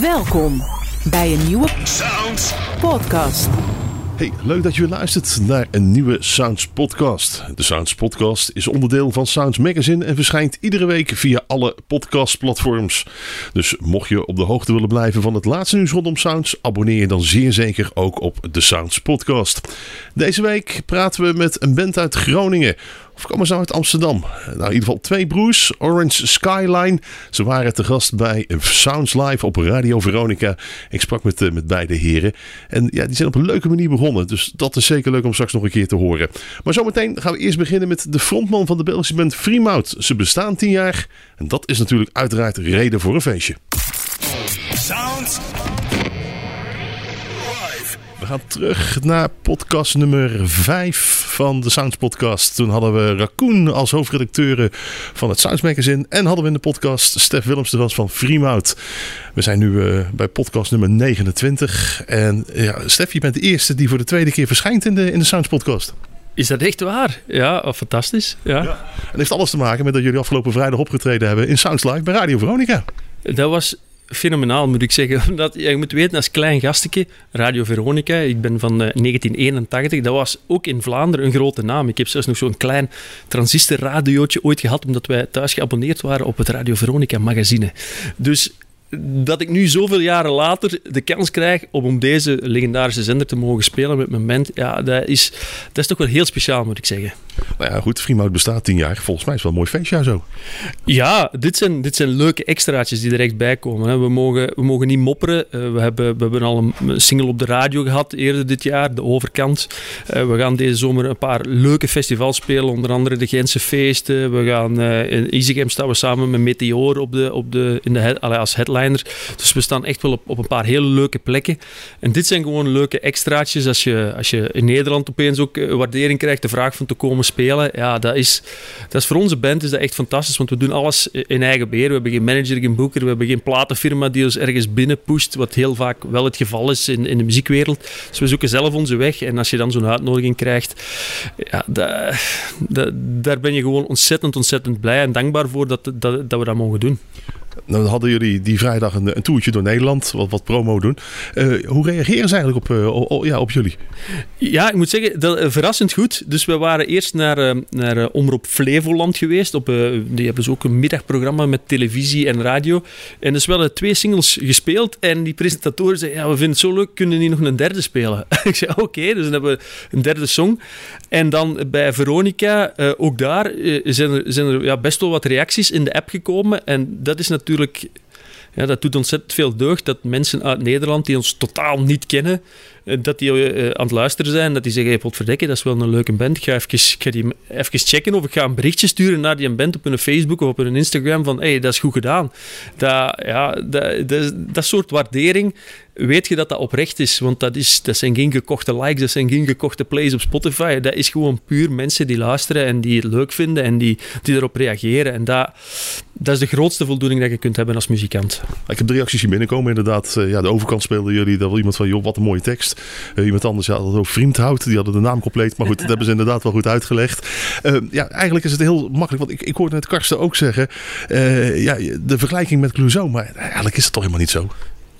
Welkom bij een nieuwe Sounds. podcast. Hey, leuk dat je weer luistert naar een nieuwe Sounds podcast. De Sounds podcast is onderdeel van Sounds Magazine en verschijnt iedere week via alle podcastplatforms. Dus mocht je op de hoogte willen blijven van het laatste nieuws rondom Sounds, abonneer je dan zeer zeker ook op de Sounds podcast. Deze week praten we met een band uit Groningen. Of komen ze uit Amsterdam? Nou, in ieder geval twee broers, Orange Skyline. Ze waren te gast bij Sounds Live op Radio Veronica. Ik sprak met, eh, met beide heren. En ja, die zijn op een leuke manier begonnen. Dus dat is zeker leuk om straks nog een keer te horen. Maar zometeen gaan we eerst beginnen met de frontman van de Belgische band Freemout. Ze bestaan tien jaar. En dat is natuurlijk uiteraard reden voor een feestje. Sounds. We gaan terug naar podcast nummer 5 van de Sounds Podcast. Toen hadden we Raccoon als hoofdredacteur van het Sounds Magazine. En hadden we in de podcast Stef Willems de was van Freemout. We zijn nu eh, bij podcast nummer 29. En ja, Stef, je bent de eerste die voor de tweede keer verschijnt in de, in de Sounds Podcast. Is dat echt waar? Ja, oh, fantastisch. Ja. En heeft alles te maken met dat jullie afgelopen vrijdag opgetreden hebben in Sounds Live bij Radio Veronica. Dat was fenomenaal, moet ik zeggen. Omdat, je moet weten, als klein gastje, Radio Veronica, ik ben van eh, 1981, dat was ook in Vlaanderen een grote naam. Ik heb zelfs nog zo'n klein transistorradiootje ooit gehad, omdat wij thuis geabonneerd waren op het Radio Veronica magazine. Dus dat ik nu zoveel jaren later de kans krijg om op deze legendarische zender te mogen spelen met mijn band, ja, dat is, dat is toch wel heel speciaal, moet ik zeggen. Nou ja, goed, Freemout bestaat 10 jaar. Volgens mij is het wel een mooi feestje zo. Ja, dit zijn, dit zijn leuke extraatjes die er echt bij komen. Hè. We, mogen, we mogen niet mopperen. Uh, we, hebben, we hebben al een single op de radio gehad eerder dit jaar, De Overkant. Uh, we gaan deze zomer een paar leuke festivals spelen, onder andere de Gentse Feesten. We gaan uh, in Easygame staan we samen met Meteor op de, op de, in de head, allee, Dus we staan echt wel op, op een paar hele leuke plekken. En dit zijn gewoon leuke extraatjes. Als je, als je in Nederland opeens ook waardering krijgt, de vraag van te komen spelen. Ja, dat is, dat is voor onze band is dat echt fantastisch, want we doen alles in eigen beheer. We hebben geen manager, geen boeker, we hebben geen platenfirma die ons ergens binnen wat heel vaak wel het geval is in, in de muziekwereld. Dus we zoeken zelf onze weg en als je dan zo'n uitnodiging krijgt, ja, dat, daar ben je gewoon ontzettend, ontzettend blij en dankbaar voor dat, dat, dat we dat mogen doen. Nou, hadden jullie die vrijdag een, een toertje door Nederland, wat, wat promo doen. Uh, hoe reageren ze eigenlijk op, op, ja, op jullie? Ja, ik moet zeggen, dat, uh, verrassend goed. Dus we waren eerst naar, naar Omroep Flevoland geweest. Op, die hebben dus ook een middagprogramma met televisie en radio. En dus we hadden twee singles gespeeld. En die presentatoren zeiden, ja, we vinden het zo leuk, kunnen die nog een derde spelen? ik zei, oké, dus dan hebben we een derde song. En dan bij Veronica, ook daar zijn er, zijn er ja, best wel wat reacties in de app gekomen. En dat is natuurlijk natuurlijk, ja, dat doet ontzettend veel deugd dat mensen uit Nederland die ons totaal niet kennen, dat die uh, aan het luisteren zijn. Dat die zeggen, hey, potverdekke, dat is wel een leuke band. Ik ga, even, ik ga die even checken of ik ga een berichtje sturen naar die band op hun Facebook of op hun Instagram van, hey, dat is goed gedaan. Dat, ja, dat, dat soort waardering, weet je dat dat oprecht is. Want dat, is, dat zijn geen gekochte likes, dat zijn geen gekochte plays op Spotify. Dat is gewoon puur mensen die luisteren en die het leuk vinden en die, die erop reageren. En dat, dat is de grootste voldoening dat je kunt hebben als muzikant. Ik heb de reacties hier binnenkomen. Inderdaad, ja, de overkant speelden jullie. Dat wel iemand van, joh, wat een mooie tekst. Uh, iemand anders had het ook Vriendhout. Die hadden de naam compleet. Maar goed, dat hebben ze inderdaad wel goed uitgelegd. Uh, ja, eigenlijk is het heel makkelijk. Want ik, ik hoorde net Karsten ook zeggen. Ja, de vergelijking met Clouseau. Maar eigenlijk is het toch helemaal niet zo.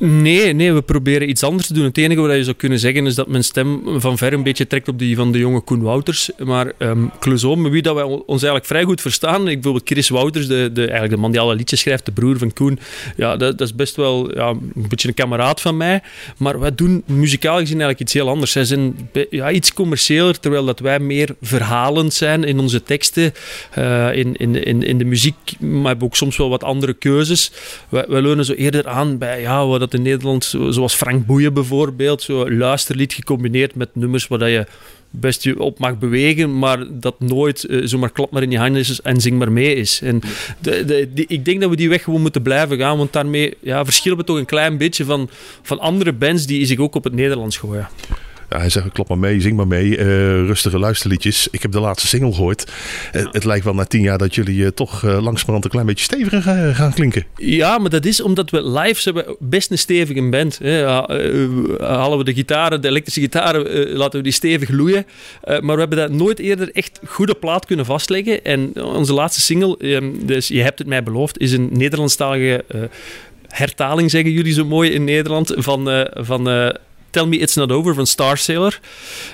Nee, nee, we proberen iets anders te doen. Het enige wat je zou kunnen zeggen is dat mijn stem van ver een beetje trekt op die van de jonge Koen Wouters. Maar um, met wie dat wij ons eigenlijk vrij goed verstaan, ik, bijvoorbeeld Chris Wouters, de, de, eigenlijk de man die alle liedjes schrijft, de broer van Koen, ja, dat, dat is best wel ja, een beetje een kameraad van mij. Maar wij doen muzikaal gezien eigenlijk iets heel anders. Zij zijn ja, iets commerciëler, terwijl dat wij meer verhalend zijn in onze teksten, uh, in, in, in, in de muziek, maar ook soms wel wat andere keuzes. Wij, wij leunen zo eerder aan bij ja, wat dat in Nederland, zoals Frank Boeien bijvoorbeeld, zo luisterlied gecombineerd met nummers waar je best je op mag bewegen, maar dat nooit uh, zomaar klap maar in je handen is en zing maar mee is. En de, de, ik denk dat we die weg gewoon moeten blijven gaan, want daarmee ja, verschillen we toch een klein beetje van, van andere bands die zich ook op het Nederlands gooien. Ja, hij zegt, klap maar mee, zing maar mee. Uh, rustige luisterliedjes. Ik heb de laatste single gehoord. Uh, het lijkt wel na tien jaar dat jullie uh, toch langzamerhand een klein beetje steviger gaan, gaan klinken. Ja, maar dat is omdat we live hebben best een stevige band. Hè. halen we de gitaren, de elektrische gitaren, laten we die stevig loeien. maar we hebben dat nooit eerder echt goede plaat kunnen vastleggen. En onze laatste single, ehm, dus Je hebt het mij beloofd, is een Nederlandstalige hertaling, zeggen jullie zo mooi in Nederland, van, eh, van eh, Tell Me It's Not Over van Star Sailor.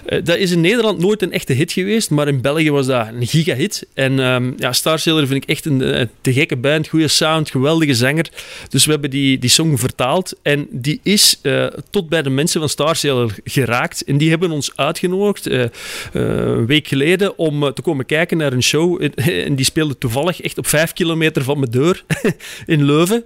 Eh, dat is in Nederland nooit een echte hit geweest, maar in België was dat een gigahit. En ehm, ja, Star Sailor vind ik echt een, eh, te gekke band, goede sound, geweldige zanger. Dus we hebben die, die song vertaald en die is eh, tot bij de mensen van Star Sailor geraakt. En die hebben ons uitgenodigd een week geleden om te komen kijken naar een show. En die speelde toevallig echt op vijf kilometer van mijn deur in Leuven.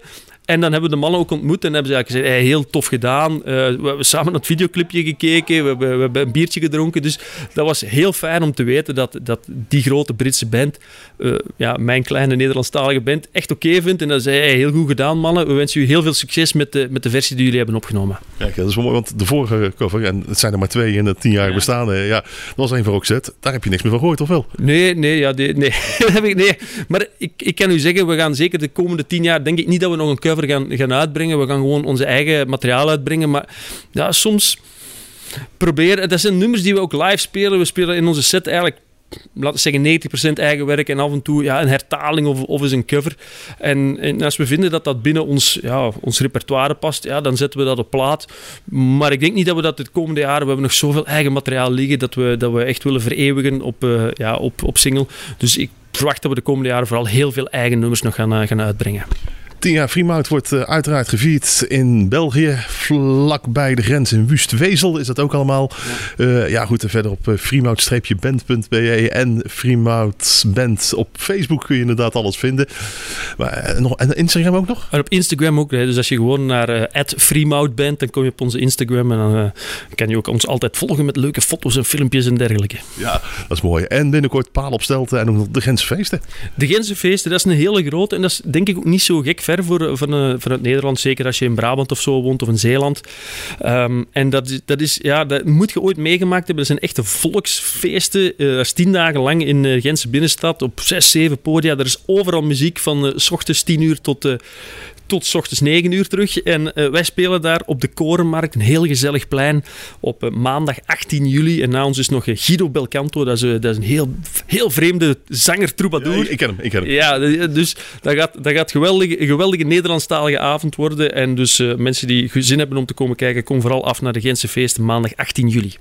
En dan hebben we de mannen ook ontmoet en hebben ze eigenlijk gezegd, hey, heel tof gedaan. Eh, we hebben samen naar het videoclipje gekeken, we hebben, we hebben een biertje gedronken. Dus dat was heel fijn om te weten dat, dat die grote Britse band, eh, ja, mijn kleine Nederlandstalige band, echt oké vindt. En dan zei hij, hey, heel goed gedaan mannen, we wensen u heel veel succes met de, met de versie die jullie hebben opgenomen. Kijk, dat is wel mooi, want de vorige cover, en het zijn er maar twee in het tien jaar bestaan, hè, ja, dat was een van Roxette. Daar heb je niks meer van gehoord, of wel? Nee, nee, ja, nee. Dat ik, nee. Maar ik, ik kan u zeggen, we gaan zeker de komende tien jaar, denk ik niet dat we nog een cover gaan, gaan uitbrengen. We gaan gewoon onze eigen materiaal uitbrengen. Maar ja, soms proberen, dat zijn nummers die we ook live spelen. We spelen in onze set eigenlijk laten we zeggen 90% eigen werk en af en toe ja, een hertaling of, of eens een cover. En, en als we vinden dat dat binnen ons, ja, ons repertoire past, ja, dan zetten we dat op plaat. Maar ik denk niet dat we dat de komende jaren... We hebben nog zoveel eigen materiaal liggen dat we, dat we echt willen vereeuwigen op, eh, ja, op, op single. Dus ik verwacht dat we de komende jaren vooral heel veel eigen nummers nog gaan, eh, gaan uitbrengen. Tien jaar Freemout wordt eh, uiteraard gevierd in België, vlakbij de grens in Wustwezel is dat ook allemaal. Ja, ja goed, en verder op uh, freemout-band.be en Freemout Band op Facebook kun je inderdaad alles vinden. Maar, eh, nog, en Instagram ook nog? En op Instagram ook. Hè. Dus als je gewoon naar uh, @freemout bent, dan kom je op onze Instagram en dan kan je ook ons altijd volgen met leuke foto's en filmpjes en dergelijke. Ja, dat is mooi. En binnenkort paal op stelten en ook nog de Gentse De Gentse feesten, dat is een hele grote en dat is denk ik ook niet zo gek voor, van, vanuit Nederland. Zeker als je in Brabant of zo woont of in Zeeland. Um, en dat, dat, is, ja, dat moet je ooit meegemaakt hebben. Dat zijn echte volksfeesten. Uh, dat is tien dagen lang in de Gentse binnenstad op zes, zeven podia. Er is overal muziek van s ochtends tien uur tot, tot s ochtends 9 uur terug. En uh, wij spelen daar op de Korenmarkt, een heel gezellig plein, op uh, maandag 18 juli. En na ons is nog uh, Guido Belcanto, dat is, dat is een heel, heel vreemde zanger troubadour. Ja, ik, ik, ken hem, ik ken hem. Ja, dus dat gaat, dat gaat geweldige, een geweldige Nederlandstalige avond worden. En dus mensen die zin hebben om te komen kijken, kom vooral af naar de Gentse feesten maandag 18 juli.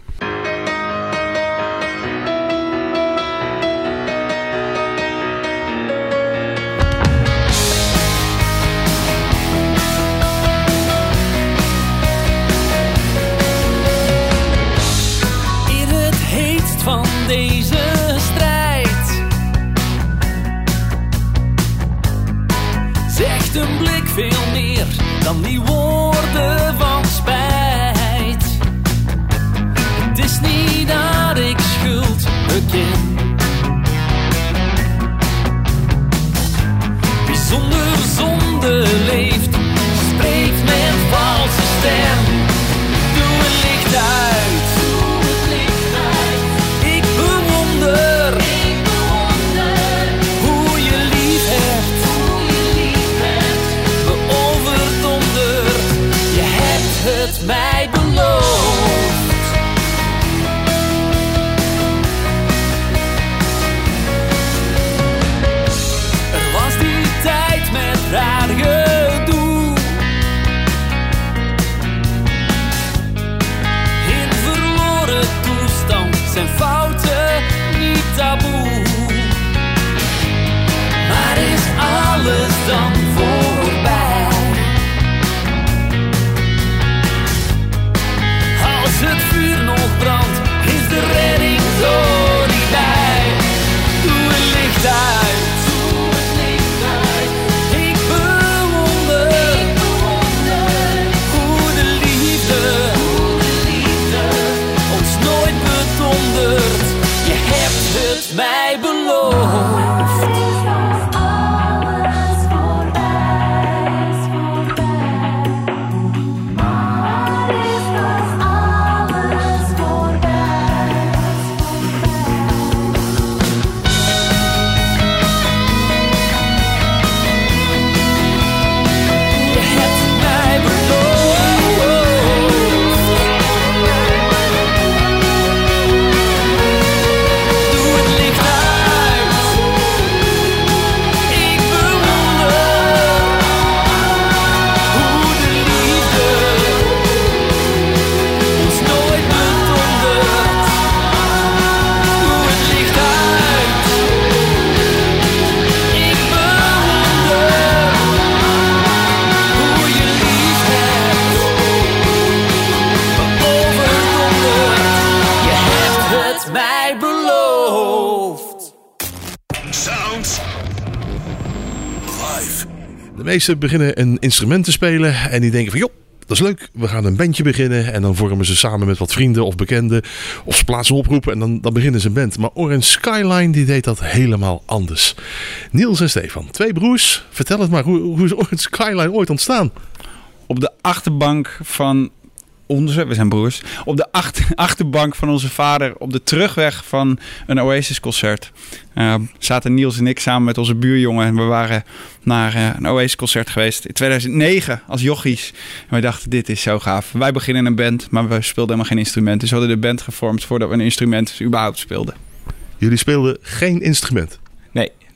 Meesten beginnen een instrument te spelen en die denken van joh, dat is leuk. We gaan een bandje beginnen en dan vormen ze samen met wat vrienden of bekenden of ze plaatsen een oproep en dan, dan beginnen ze een band. Maar Orange Skyline die deed dat helemaal anders. Niels en Stefan, twee broers. Vertel het maar, hoe, hoe is Orange Skyline ooit ontstaan? op de achterbank van onze, we zijn broers, op de achter, achterbank van onze vader op de terugweg van een Oasis-concert. eh, zaten Niels en ik samen met onze buurjongen en we waren naar eh, een Oasis-concert geweest in 2009 als jochies. En wij dachten, dit is zo gaaf. Wij beginnen een band, maar we speelden helemaal geen instrument. Dus we hadden de band gevormd voordat we een instrument überhaupt speelden. Jullie speelden geen instrument.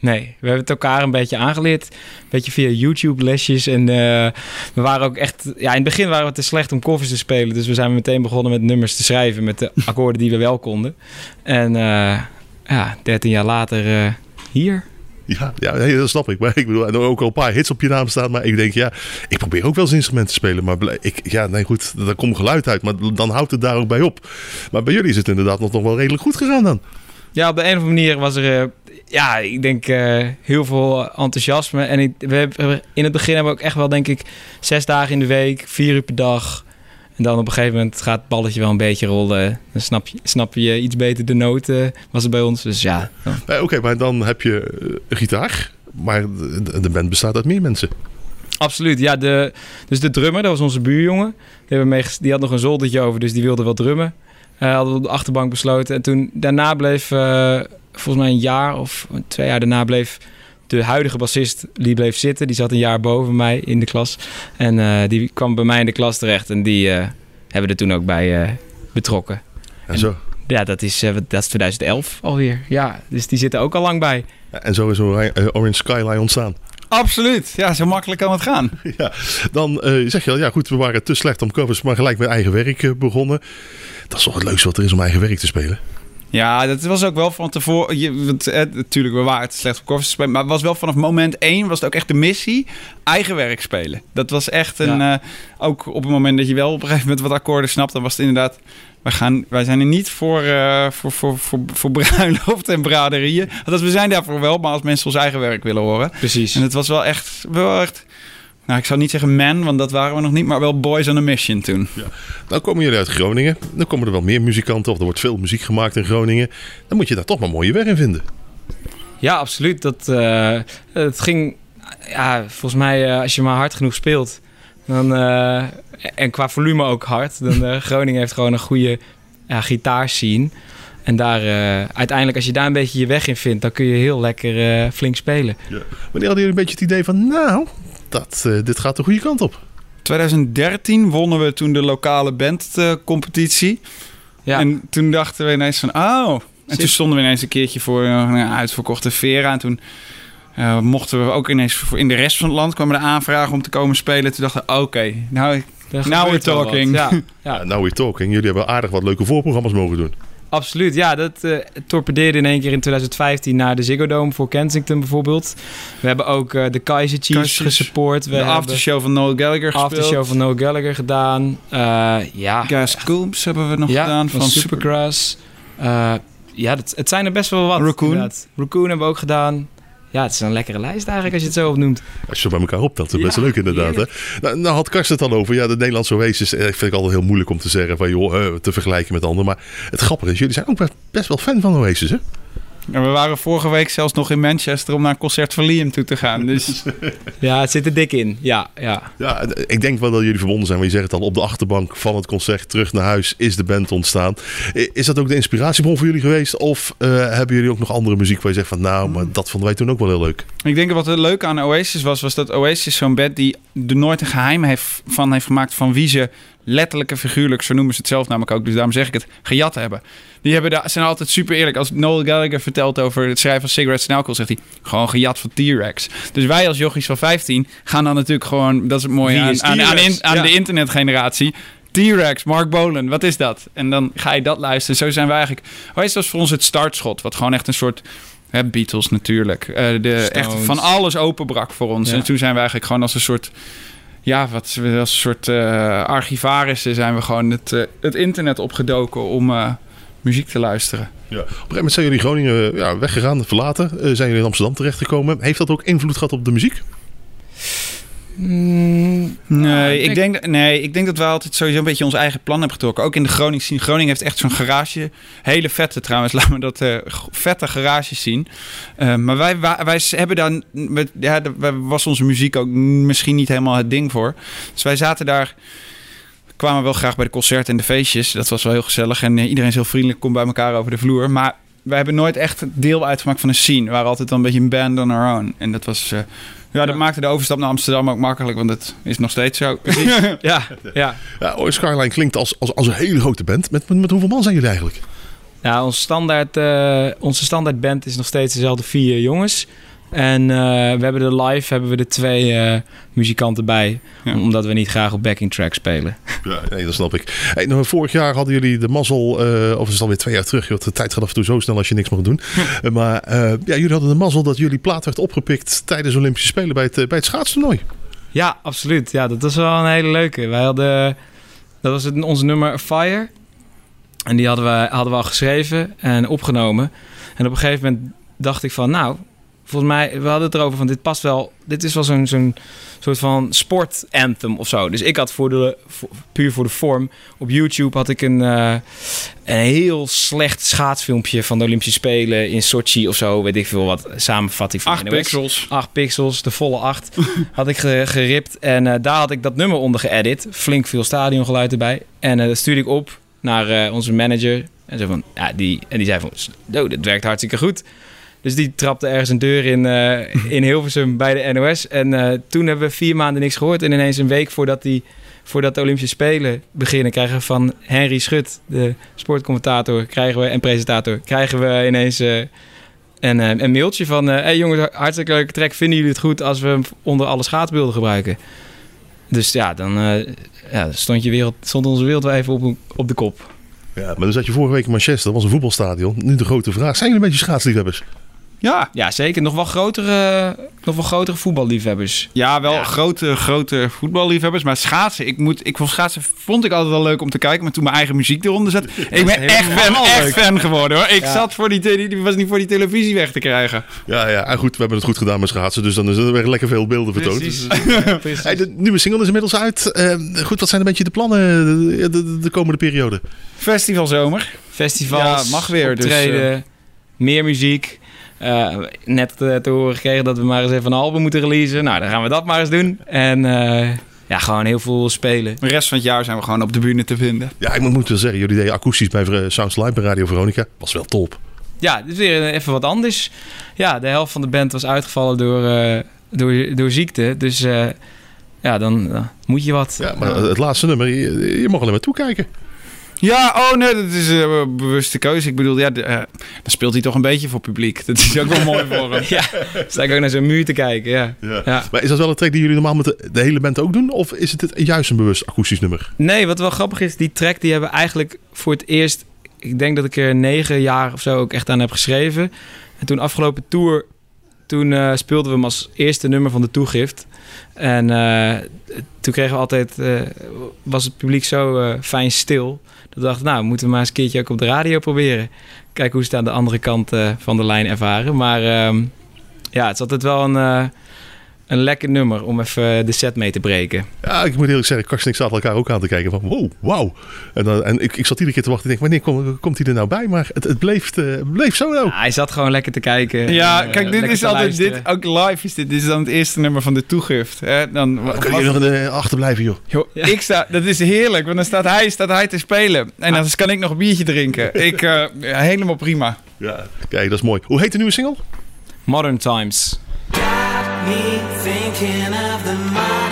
Nee. We hebben het elkaar een beetje aangeleerd. Een beetje via YouTube-lesjes. En eh, we waren ook echt... Ja, in het begin waren we te slecht om covers te spelen. Dus we zijn meteen begonnen met nummers te schrijven. Met de akkoorden die we wel konden. En eh, ja, 13 jaar later eh, hier. Ja, ja nee, dat snap ik. Maar ik bedoel, en ook al een paar hits op je naam staan. Maar ik denk, ja, ik probeer ook wel eens instrumenten te spelen. Maar ik, ja, nee, goed, daar komt geluid uit. Maar dan houdt het daar ook bij op. Maar bij jullie is het inderdaad nog, nog wel redelijk goed gegaan dan. Ja, op de een of andere manier was er... ja, ik denk eh, heel veel enthousiasme. En ik, we hebben, in het begin hebben we ook echt wel, denk ik... Zes dagen in de week, vier uur per dag... En dan op een gegeven moment gaat het balletje wel een beetje rollen. Dan snap je, snap je iets beter de noten, was het bij ons. Dus ja, Eh, Oké, maar dan heb je eh, gitaar. Maar de, de band bestaat uit meer mensen. Absoluut, ja. De, dus de drummer, dat was onze buurjongen. Die, hebben mee, die had nog een zoldertje over, dus die wilde wel drummen. Eh hadden we op de achterbank besloten. En toen daarna bleef, volgens mij een jaar of twee jaar daarna bleef de huidige bassist, die bleef zitten. Die zat een jaar boven mij in de klas. En eh, die kwam bij mij in de klas terecht. En die eh, hebben we er toen ook bij eh, betrokken. En zo, Ja, dat is, eh, dat is 2011 alweer. Ja, dus die zitten ook al lang bij. en zo is Orange Skyline ontstaan. Absoluut, ja, zo makkelijk kan het gaan. Ja, dan eh, zeg je al, ja goed, we waren te slecht om covers, maar gelijk met eigen werk begonnen. Dat is toch het leukste wat er is om eigen werk te spelen. Ja, dat was ook wel van tevoren. Je, natuurlijk, we waren te slecht op spelen. Maar het was wel vanaf moment één was het ook echt de missie. Eigen werk spelen. Dat was echt een... eh, ook op het moment dat je wel op een gegeven moment wat akkoorden snapt... dan was het inderdaad... Wij, gaan, wij zijn er niet voor, eh, voor, voor, voor, voor bruiloft en braderieën. Althans, we zijn daarvoor wel, maar als mensen ons eigen werk willen horen. Precies. En het was wel echt... Wel echt nou, ik zou niet zeggen man, want dat waren we nog niet. Maar wel boys on a mission toen. Dan komen jullie uit Groningen. Dan komen er wel meer muzikanten of er wordt veel muziek gemaakt in Groningen. Dan moet je daar toch maar mooie weg in vinden. Ja, absoluut. Dat, eh, het ging, ja, volgens mij, eh, als je maar hard genoeg speelt, dan, eh, en qua volume ook hard, dan uh, Groningen heeft gewoon een goede ja, gitaarscene. En daar, uh, uiteindelijk, als je daar een beetje je weg in vindt, dan kun je heel lekker uh, flink spelen. Ja. Wanneer hadden jullie een beetje het idee van, nou, dat, uh, dit gaat de goede kant op? 2013 wonnen we toen de lokale bandcompetitie. ja. En toen dachten we ineens van, oh. En toen stonden we ineens een keertje voor een uitverkochte Vera. En toen uh, mochten we ook ineens voor in de rest van het land kwamen de aanvragen om te komen spelen. Toen dachten we, oké, okay, nou, now we're talking. Ja. ja. now we're talking. Jullie hebben aardig wat leuke voorprogramma's mogen doen. Absoluut, ja. Dat uh, torpedeerde in één keer in 2015 naar de Ziggo Dome voor Kensington bijvoorbeeld. We hebben ook uh, de Kaiser Chiefs gesupport. We de aftershow van Noel Gallagher gespeeld. aftershow van Noel Gallagher gedaan. Uh, ja. Gas Coombs hebben we nog ja, gedaan. Van, van Supergrass. Super... ja, dat, het zijn er best wel wat. Raccoon. Inderdaad. Raccoon hebben we ook gedaan. Ja, het is een lekkere lijst eigenlijk als je het zo opnoemt. Als je bij elkaar optelt, dat is best ja, leuk inderdaad. Hè? Nou, nou, had Karsten het al over. Ja, de Nederlandse Oasis vind ik altijd heel moeilijk om te zeggen. Van, joh, te vergelijken met anderen. Maar het grappige is, jullie zijn ook best wel fan van Oasis, hè? Ja, we waren vorige week zelfs nog in Manchester om naar een concert van Liam toe te gaan. Dus... ja, het zit er dik in. Ja, ja. ja, ik denk wel dat jullie verbonden zijn. Maar je zegt het al, op de achterbank van het concert terug naar huis is de band ontstaan. Is dat ook de inspiratiebron voor jullie geweest? Of uh, hebben jullie ook nog andere muziek waar je zegt van nou, maar dat vonden wij toen ook wel heel leuk? Ik denk dat wat het leuke aan Oasis was, was dat Oasis zo'n band die er nooit een geheim heeft, van heeft gemaakt van wie ze letterlijk en figuurlijk, zo noemen ze het zelf namelijk ook, dus daarom zeg ik het, gejat hebben. Die hebben daar, zijn altijd super eerlijk. Als Noel Gallagher vertelt over het schrijven van Cigarettes and Alcohol, zegt hij, gewoon gejat van T-Rex. Dus wij als jochies van 15 gaan dan natuurlijk gewoon, dat is het mooie aan, aan, aan, in, aan ja. de internetgeneratie, T-Rex, Mark Bolan, wat is dat? En dan ga je dat luisteren. Zo zijn wij eigenlijk, dat was voor ons het startschot, wat gewoon echt een soort... Hè, Beatles natuurlijk. Uh, de, echt van alles openbrak voor ons. Ja. En toen zijn we eigenlijk gewoon als een soort ja, wat, als een soort uh, archivarissen zijn we gewoon het, uh, het internet opgedoken om uh, muziek te luisteren. Ja. Op een gegeven moment zijn jullie Groningen ja, weggegaan, verlaten. zijn jullie in Amsterdam terechtgekomen. Heeft dat ook invloed gehad op de muziek? Mm, Nee, ik denk, nee, ik denk dat we altijd sowieso een beetje ons eigen plan hebben getrokken. Ook in de Groningen scene. Groningen heeft echt zo'n garage. Hele vette trouwens, laat me dat eh, vette garages zien. Eh, maar wij, wij, wij hebben daar... Ja, daar was onze muziek ook misschien niet helemaal het ding voor. Dus wij zaten daar... kwamen wel graag bij de concerten en de feestjes. Dat was wel heel gezellig. En eh, iedereen is heel vriendelijk, komt bij elkaar over de vloer. Maar wij hebben nooit echt deel uitgemaakt van een scene. We waren altijd een beetje een band on our own. En dat was... ja, dat maakte de overstap naar Amsterdam ook makkelijk, want dat is nog steeds zo. ja, ja. Ja, Oi Skyline klinkt als, als, als een hele grote band. Met, met, met hoeveel man zijn jullie eigenlijk? Ja, ons standaard, eh, onze standaard band is nog steeds dezelfde vier jongens. En eh, we hebben er live hebben we er twee eh, muzikanten bij. Ja. Omdat we niet graag op backing track spelen. Ja, nee, dat snap ik. Hey, nou, vorig jaar hadden jullie de mazzel, eh, of is het alweer twee jaar terug, joh, de tijd gaat af en toe zo snel als je niks mag doen. Maar ja, jullie hadden de mazzel dat jullie plaat werd opgepikt tijdens de Olympische Spelen bij het, bij het schaatstoernooi. Ja, absoluut. Ja, dat was wel een hele leuke. Wij hadden, dat was het, onze nummer Fire. En die hadden we, hadden we al geschreven en opgenomen. En op een gegeven moment dacht ik van, nou, volgens mij, we hadden het erover van, dit past wel, dit is wel zo'n zo'n soort van sport anthem of zo. Dus ik had voor de, voor- puur voor de vorm, op YouTube had ik een, eh, een heel slecht schaatsfilmpje van de Olympische Spelen in Sochi of zo, weet ik veel wat, samenvatting van Acht NOS. pixels. 8 pixels, de volle 8, had ik ge- geript. En eh, daar had ik dat nummer onder geëdit. Flink veel stadiongeluid erbij. En eh, dat stuurde ik op naar onze manager. En, zo van, ja, die, en die zei van, oh, dit werkt hartstikke goed. Dus die trapte ergens een deur in, eh, in Hilversum bij de NOS. En eh, toen hebben we vier maanden niks gehoord. En ineens een week voordat, die, voordat de Olympische Spelen beginnen... krijgen we van Henry Schut, de sportcommentator krijgen we, en presentator... krijgen we ineens... eh, en eh, een mailtje van... hey jongens, hartstikke leuke track. Vinden jullie het goed als we hem onder alle schaatsbeelden gebruiken? Dus ja, dan ja, stond, je wereld, stond onze wereld wel even op, op de kop. Ja, maar dan zat je vorige week in Manchester, dat was een voetbalstadion. Nu de grote vraag, zijn jullie een beetje schaatsliefhebbers? Ja, Ja, zeker. Nog wel grotere, nog wel grotere voetballiefhebbers. ja wel grote, grote voetballiefhebbers. Maar schaatsen, ik, moet, ik vond schaatsen vond ik altijd wel leuk om te kijken. Maar toen mijn eigen muziek eronder zat, ik ben echt fan, echt fan geworden hoor. Ik Ja. zat voor die, die was niet voor die televisie weg te krijgen. Ja, ja, en goed, we hebben het goed gedaan met schaatsen, dus dan is er weer lekker veel beelden vertoond. Precies. Precies. Hey, de nieuwe single is inmiddels uit. Eh, goed, wat zijn een beetje de plannen de, de, de komende periode? Festivalzomer. Festivals, Ja, mag weer, dus, optreden, meer muziek. Eh, net eh, te horen gekregen dat we maar eens even een album moeten releasen. Nou, dan gaan we dat maar eens doen. En eh, ja, gewoon heel veel spelen. De rest van het jaar zijn we gewoon op de bühne te vinden. Ja, ik moet wel zeggen, jullie deden akoestisch bij Sounds Live bij Radio Veronica. Was wel top. Ja, dit is weer even wat anders. Ja, de helft van de band was uitgevallen door, eh, door, door ziekte. Dus eh, ja, dan moet je wat. Ja, maar het laatste nummer, je, je mag alleen maar toekijken. Ja, oh nee, dat is eh, een bewuste keuze. Ik bedoel, ja, de, eh, dan speelt hij toch een beetje voor publiek. Dat is ook wel mooi voor hem. Ja, sta ik ook naar zo'n muur te kijken. Ja. Ja. Maar is dat wel een track die jullie normaal met de, de hele band ook doen? Of is het het juist een bewust akoestisch nummer? Nee, wat wel grappig is, die track die hebben we eigenlijk voor het eerst... Ik denk dat ik er negen jaar of zo ook echt aan heb geschreven. En toen afgelopen tour, toen eh, speelden we hem als eerste nummer van de toegift. En eh, toen kregen we altijd, eh, was het publiek zo fijn stil. Dat we dachten, nou, we moeten maar eens een keertje ook op de radio proberen. Kijken hoe ze het aan de andere kant van de lijn ervaren. Maar ehm, ja, het is altijd wel een, een lekker nummer om even de set mee te breken. Ja, ik moet eerlijk zeggen, Karsten en ik zaten elkaar ook aan te kijken van wow, wauw. En, dan, en ik, ik zat iedere keer te wachten en denk, wanneer kom- komt hij er nou bij? Maar het, het bleef, eh, bleef zo nou. Ja, hij zat gewoon lekker te kijken. Ja, en, eh, kijk, dit is altijd, luisteren. dit, ook live is dit, dit is dan het eerste nummer van de toegift. Hè? Dan, Dan kun je nog achterblijven, joh. Joh, Ja. ik sta, dat is heerlijk, want dan staat hij, staat hij te spelen. En dan kan ik nog een biertje drinken. Ik, eh, helemaal prima. Ja. Kijk, dat is mooi. Hoe heet de nieuwe single? Modern Times. Me thinking of the modern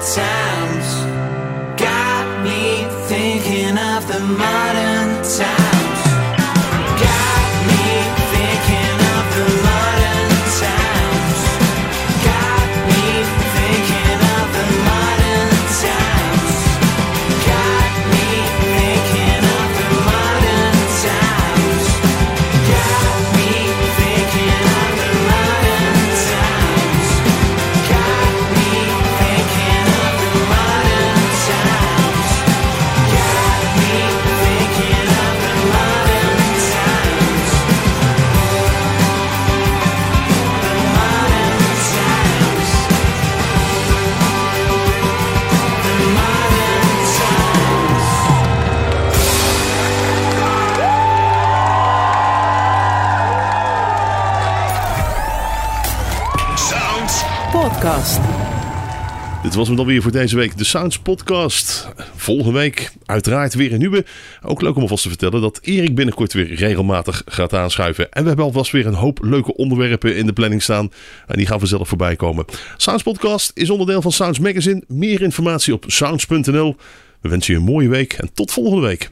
times. Got me thinking of the modern Dit was hem dan weer voor deze week, de Sounds Podcast. Volgende week uiteraard weer een nieuwe. Ook leuk om alvast te vertellen dat Erik binnenkort weer regelmatig gaat aanschuiven. En we hebben alvast weer een hoop leuke onderwerpen in de planning staan. En die gaan vanzelf voorbij komen. Sounds Podcast is onderdeel van Sounds Magazine. Meer informatie op sounds.nl. We wensen je een mooie week en tot volgende week.